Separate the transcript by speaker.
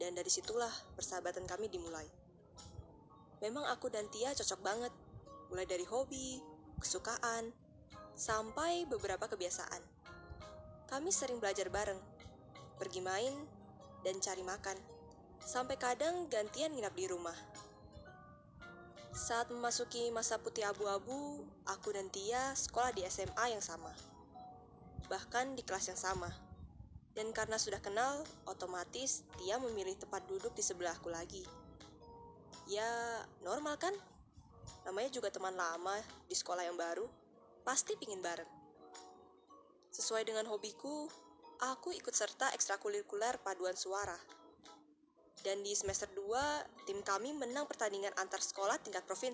Speaker 1: Dan dari situlah persahabatan kami dimulai. Memang aku dan Tia cocok banget, mulai dari hobi, kesukaan, sampai beberapa kebiasaan. Kami sering belajar bareng, pergi main, dan cari makan, sampai kadang gantian nginap di rumah. Saat memasuki masa putih abu-abu, aku dan Tia sekolah di SMA yang sama. Bahkan di kelas yang sama. Dan karena sudah kenal, otomatis Tia memilih tempat duduk di sebelahku lagi. Ya, normal kan? Namanya juga teman lama di sekolah yang baru, pasti pingin bareng. Sesuai dengan hobiku, aku ikut serta ekstrakurikuler paduan suara. Dan di semester 2, tim kami menang pertandingan antar sekolah tingkat provinsi.